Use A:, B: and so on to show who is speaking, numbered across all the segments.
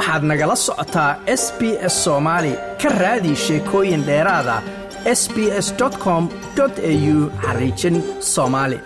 A: waxaad nagala socotaa s b s soomaali ka raadi sheekooyin dheeraada s b s com au xariijin soomaali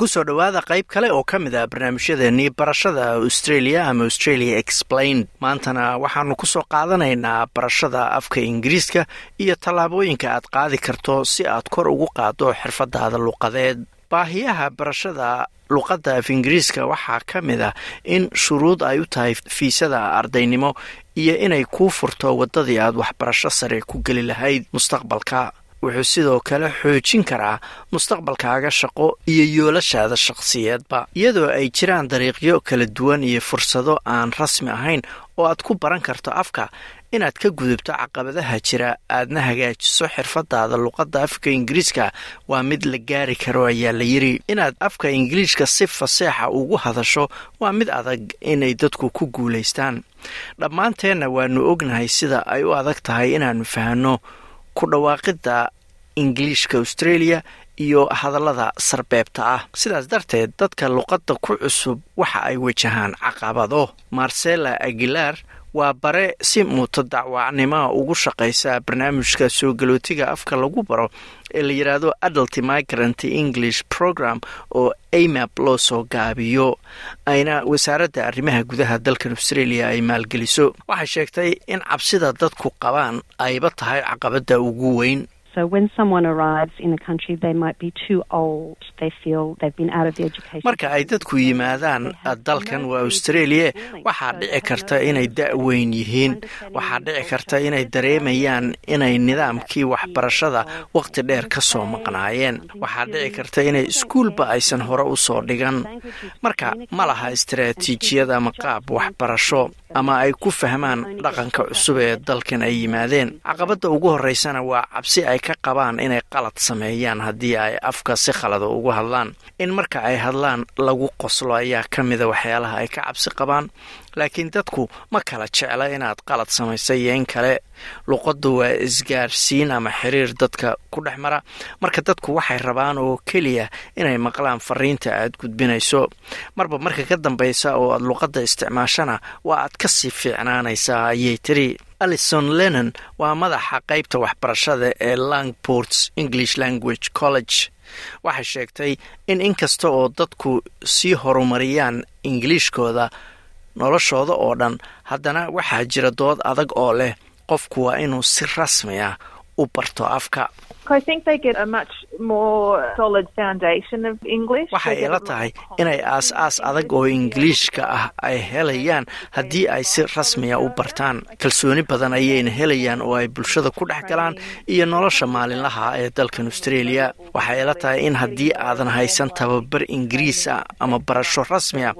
A: ku soo dhowaada qayb kale oo ka mid ah barnaamijyadeennii barashada australia ama australia explained. Maantana waxaannu ku soo qaadanaynaa barashada afka ingiriiska iyo tallaabooyinka aad qaadi karto si aad kor ugu qaaddo xirfadaada luqadeed baahiyaha barashada luqadda af ingiriiska waxaa ka mid ah in shuruud ay u tahay fiisada ardaynimo iyo inay kuu furto waddadii aad waxbarasho sare ku geli lahayd mustaqbalka. Wuxuu sidoo kale xoojin karaa mustaqbalkaaga shaqo iyo yoolashaada shaqsiyeedba iyadoo ay jiraan dariiqyo kala duwan iyo fursado aan rasmi ahayn oo aad ku baran karto afka inaad ka gudubto caqabadaha jira aadna hagaajiso xirfadaada luqadda afka ingiriiska. Waa mid la gaari karo ayaa la yiri. Inaad afka ingiliishka si faseexa ugu hadasho waa mid adag inay dadku ku guulaystaan dhammaanteenna waanu ognahay sida ay u adag tahay inaannu fahanno ku dhawaaqidda ingiliishka australia iyo hadallada sarbeebta ah. Sidaas darteed dadka luqadda ku cusub waxa ay wajahaan caqabado. Marcela aguilar waa bare si mutadacwacnimoa ugu shaqaysa barnaamijka soo galootiga afka lagu baro ee la yidhaahdo adult migrant english program oo amap loo soo gaabiyo. Ayna wasaaradda arrimaha gudaha dalkan australia ay maalgeliso. Waxay sheegtay in cabsida dadku qabaan ayba tahay caqabadda ugu weyn
B: So when someone arrives in a country, they might be too old. They feel they've been out of the education.
A: marka ay dadku yimaadaan dalkan waa australia waxaa dhici karta inay da-weyn yihiin waxaa dhici karta inay dareemayaan inay nidaamkii waxbarashada wakhti dheer ka soo maqnaayeen. waxaa dhici karta inay iskuulba aysan hore u soo dhigan. Marka ma laha istaraatiijiyad ama qaab waxbarasho ama ay ku fahmaan dhaqanka cusub ee dalkan ay yimaadeen. Caqabadda ugu horeysana waa cabsi ay ka qabaan inay qalad sameeyaan haddii ay afka si khalada ugu hadlaan. In marka ay hadlaan lagu qoslo ayaa ka mida waxyaalaha ay ka cabsi qabaan laakiin dadku ma kala jecla inaad qalad samaysa iyo in kale. Luqaddu waa isgaarsiin ama xiriir dadka ku dhex mara. Marka dadku waxay rabaan oo keliya inay maqlaan fariinta aad gudbinayso. Marba marka ka dambaysa oo aad luqadda isticmaashana waa aad ka sii fiicnaanaysaa ayay tiri. Alison lennon waa madaxa qaybta waxbarashada ee langports english language college. Waxay sheegtay in inkasta oo dadku sii horumariyaan ingiliishkooda noloshooda oo dhan. Haddana waxaa jira dood adag oo leh qofku waa inuu si rasmi ah u barto afka. Waxay ila tahay inay aas-aas adag oo ingiliishka ah ay helayaan haddii ay si rasmiya u bartaan. Kalsooni badan ayayna helayaan oo ay bulshada ku dhex galaan iyo nolosha maalinlaha ee dalkan australia. Waxay ila tahay in haddii aadan haysan tababar ingiriis ah ama barasho rasmi ah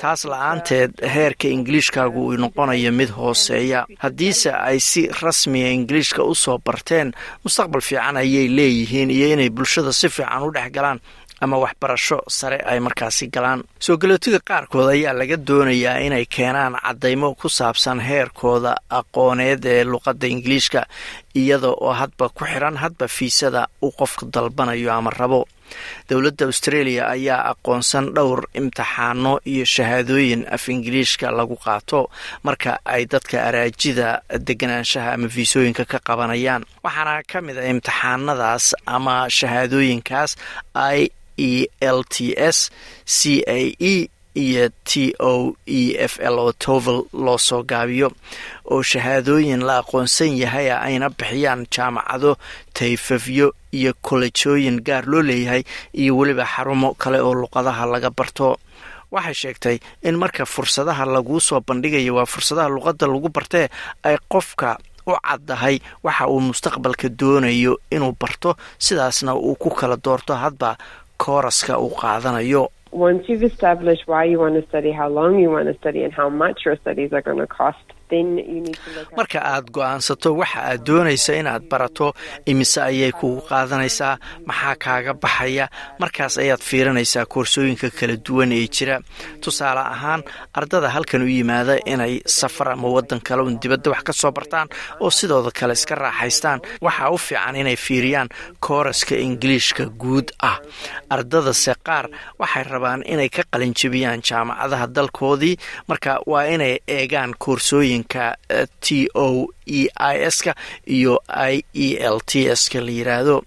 A: taas la'aanteed heerka ingiliishkaagu uu noqonayo mid hooseeya. Haddiise ay si rasmiya ingiliishka u soo barteen mustaqbal fiican ayay leeyihiin iyo inay bulshada si fiican u dhex galaan ama waxbarasho sare ay markaasi galaan. Soo galootiga qaarkood ayaa laga doonayaa inay keenaan caddaymo ku saabsan heerkooda aqooneed ee luqadda ingiliishka iyada oo hadba ku xiran hadba fiisada uu qofka dalbanayo ama rabo dowladda australia ayaa aqoonsan dhowr imtixaano iyo shahaadooyin af ingiliishka lagu qaato marka ay dadka araajida deganaanshaha ama fiisooyinka ka qabanayaan. Waxaana ka mid a imtixaanadaas ama shahaadooyinkaas i e l t s c a e iyo t o e f l oo tovel loo soo gaabiyo oo shahaadooyin la aqoonsan yahay ayna bixiyaan jaamacado tayfafyo iyo kolejooyin gaar loo leeyahay iyo weliba xarumo kale oo luqadaha laga barto. Waxay sheegtay in marka fursadaha laguu soo bandhigayo waa fursadaha luqadda lagu bartee ay qofka u caddahay waxa uu mustaqbalka doonayo inuu barto sidaasna uu ku kala doorto hadba kooraska uu qaadanayo
C: once you've established why you want to study, how long you want to study, and how much your studies are going to cost,
A: marka aad go'aansato waxa aad doonaysa inaad barato imise ayay kugu qaadanaysaa maxaa kaaga baxaya? Markaas ayaad fiirinaysaa koorsooyinka kala duwan ee jira. Tusaale ahaan ardada halkan u yimaada inay safar ama wadan kale dibadda wax ka soo bartaan oo sidooda kale iska raaxaystaan. Waxaa u fiican inay fiiriyaan kooraska ingiliishka guud ah. Ardadase qaar waxay rabaan inay ka qalinjibiyaan jaamacadaha dalkoodii. Marka waa inay eegaan koorsooyinka t o e i s-ka iyo i e l t s-ka la yiraahdo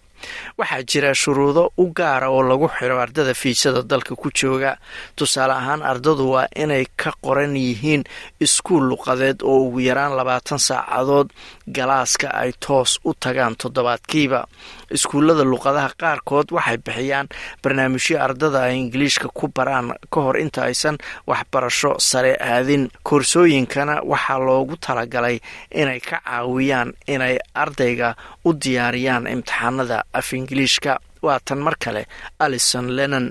A: waxaa jira shuruudo u gaara oo lagu xiro ardada fiisada dalka ku jooga. Tusaale ahaan ardadu waa inay ka qoran yihiin iskuul luqadeed oo ugu yaraan labaatan saacadood. Galaaska ay toos u tagaan toddobaadkiiba. Iskuullada luqadaha qaarkood waxay bixiyaan barnaamijyo ardada ay ingiliishka ku baraan ka hor inta aysan waxbarasho sare aadin. Koorsooyinkana waxaa loogu talagalay inay ka caawiyaan inay ardayga u diyaariyaan imtixaanada af ingiliishka waa tan mar kale alison lennon.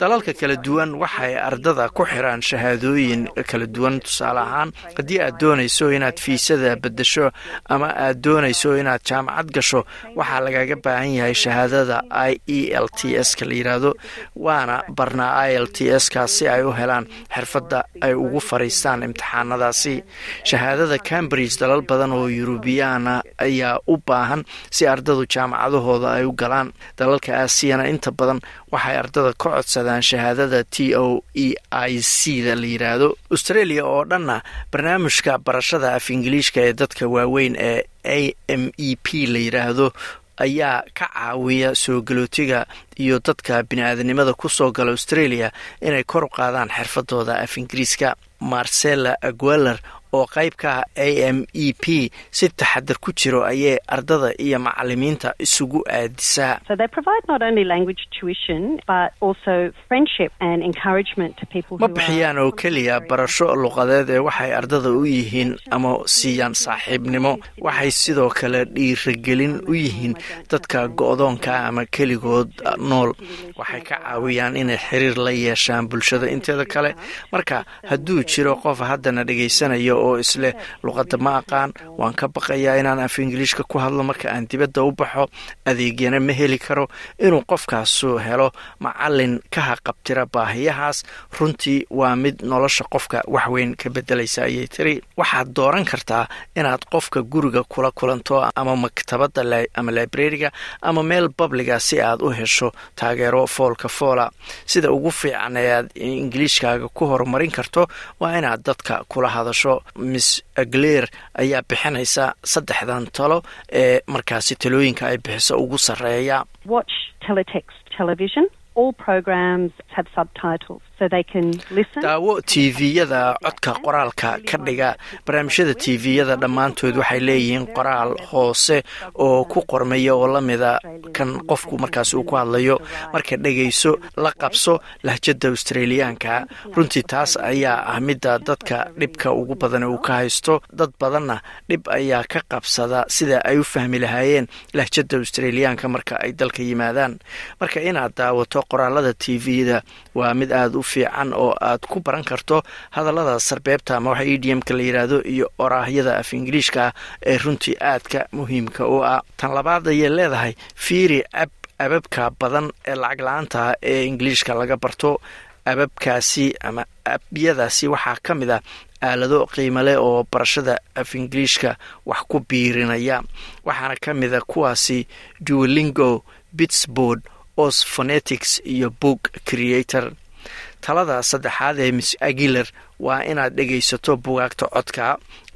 A: Dalalka kala duwan waxay ardada ku xiraan shahaadooyin kala duwan. Tusaale ahaan haddii aad doonayso inaad fiisada beddesho ama aad doonayso inaad jaamacad gasho waxaa lagaga baahan yahay shahaadada i e l t s ka la yiraahdo waana barnaa i l t s ka si ay u helaan xirfadda ay ugu fariistaan imtixaanadaasi. Shahaadada cambridge dalal badan oo yurubiyaana ayaa u baahan si ardadu jaamacadahooda ay u galaan. Dalalka aasiyana inta badan waxay ardada ka codsadaan shahaadada t o e i c da la yiraahdo. Australia oo dhanna barnaamijka barashada af ingiliishka ee dadka waaweyn ee a m e p la yiraahdo ayaa ka caawiya soo galootiga iyo dadka bini-aadanimada ku soo gala australia inay kor u qaadaan xirfadooda af ingiriiska. Marcella agueler oo qayb ka ah a m e p si taxadar ku jiro ayay ardada iyo macalimiinta isugu aadisaa. Ma bixiyaan oo keliya barasho luqadeed ee waxay ardada u yihiin ama siiyaan saaxiibnimo. Waxay sidoo kale dhiiragelin u yihiin dadka go-doonka ama keligood nool. Waxay ka caawiyaan inay xiriir la yeeshaan bulshada inteeda kale. Marka hadduu jiro qof haddana dhegaysanayo oo isleh luqadda ma aqaan. Waan ka baqayaa inaan af ingiliishka ku hadlo marka aan dibadda u baxo. Adeegyana ma heli karo. Inuu qofkaasu helo macalin ka haqabtira baahiyahaas. Runtii waa mid nolosha qofka waxweyn ka bedelaysa ayay tiri. Waxaad dooran kartaa inaad qofka guriga kula kulanto ama maktabadda ama librariga ama meel babliga si aad u hesho taageero foolka foola. Sida ugu fiican ee aad ingiliishkaaga ku horumarin karto waa inaad dadka kula hadasho miss agleer ayaa bixinaysa saddexdan talo ee markaasi talooyinka ay bixiso ugu sarreeya daawo tviyada codka qoraalka ka dhiga. Barnaamijyada tviyada dhammaantood waxay leeyihiin qoraal hoose oo ku qormaya oo lamida kan qofku markaas uu ku hadlayo. Marka dhegayso la qabso lahjada australiyaanka. Runtii taas ayaa ah midda dadka dhibka ugu badan uu ka haysto. Dad badanna dhib ayaa ka qabsada sida ay u fahmi lahaayeen lahjada australiyaanka marka ay dalka yimaadaan. Marka inaad daawato qoraalada tvda waa mid aada u fiican oo aad ku baran karto hadallada sarbeebta ama waxa edmka la yidhaahdo iyo oraahyada af ingiliishka ee runtii aadka muhiimka u ah. Tan labaad ayay leedahay fiiri ab ababka badan ee lacag la'aanta ee ingiliishka laga barto. Ababkaasi ama abyadaasi waxaa ka mid ah aalado qiimo leh oo barashada af ingiliishka wax ku biirinaya. Waxaana ka mid a kuwaasi duolingo bitsboard os phonetics iyo book creator talada saddexaad ee miss agiler waa inaad dhegaysato bugaagta codka.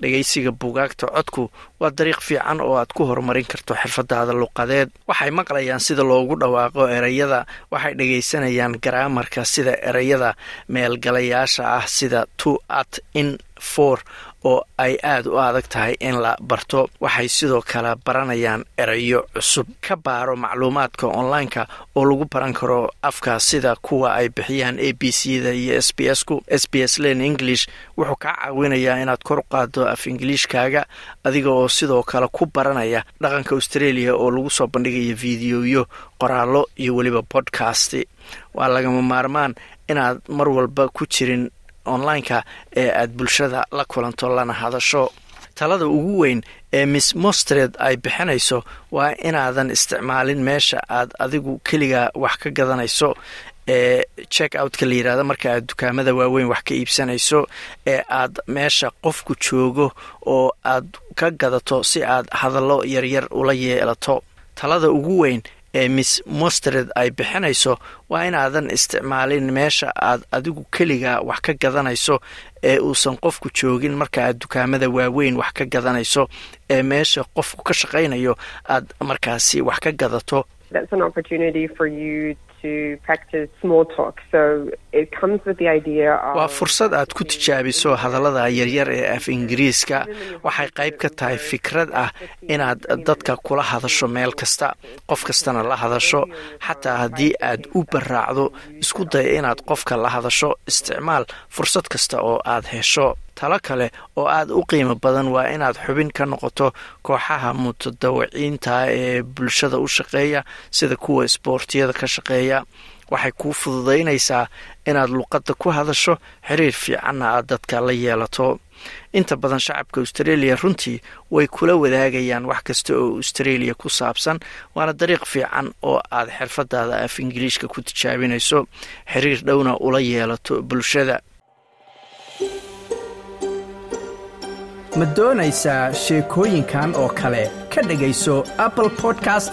A: Dhegaysiga bugaagta codku waa dariiq fiican oo aad ku horumarin karto xirfadaada luqadeed. Waxay maqlayaan sida loogu dhawaaqo ereyada waxay dhegaysanayaan garaamarka sida ereyada meelgalayaasha ah sida to at in for oo ay aada u adag tahay in la barto. Waxay sidoo kale baranayaan erayo cusub. Ka baaro macluumaadka online-ka oo lagu baran karo afka sida kuwa ay bixiyaan a b c da iyo s b s ku s b s len english wuxuu kaa caawinayaa inaad kor qaado af ingiliishkaaga adiga oo sidoo kale ku baranaya dhaqanka australia oo lagu soo bandhigaya videoyo qoraallo iyo weliba bodcast waa lagama maarmaan inaad mar walba ku jirin online-ka ee aad bulshada la kulanto lana hadasho. Talada ugu weyn ee miss mostred ay bixinayso waa inaadan isticmaalin meesha aad adigu keliga wax ka gadanayso ee check outka la yidhahda marka aad dukaamada waaweyn wax ka iibsanayso ee aad meesha qofku joogo oo aad ka gadato si aad hadallo yaryar ula yeelato. Talada ugu weyn ee miss mostred ay bixinayso waa inaadan isticmaalin meesha aad adigu keliga wax ka gadanayso ee uusan qofku joogin marka aad dukaamada waaweyn wax ka gadanayso ee meesha qofku ka shaqaynayo aad markaasi wax ka gadato waa fursad aad ku tijaabiso hadallada yaryar ee af ingiriiska. Waxay qayb ka tahay fikrad ah inaad dadka kula hadasho meel kasta qof kastana la hadasho. Xataa haddii aad u baraacdo isku daya inaad qofka la hadasho. Isticmaal fursad kasta oo aad hesho. Talo kale oo aad u qiimo badan waa inaad xubin ka noqoto kooxaha mutadawiciinta ee bulshada u shaqeeya sida kuwa isboortiyada ka shaqeeya waxay kuu fududaynaysaa inaad luqadda ku hadasho xiriir fiicanna aad dadka la yeelato. Inta badan shacabka australia runtii way kula wadaagayaan wax kasta oo australia ku saabsan waana dariiq fiican oo aad xirfadaada af ingiliishka ku tijaabinayso. Xiriir dhowna ula yeelato bulshada. Ma doonaysaa sheekooyinkan oo kale? Ka dhegayso apple podcast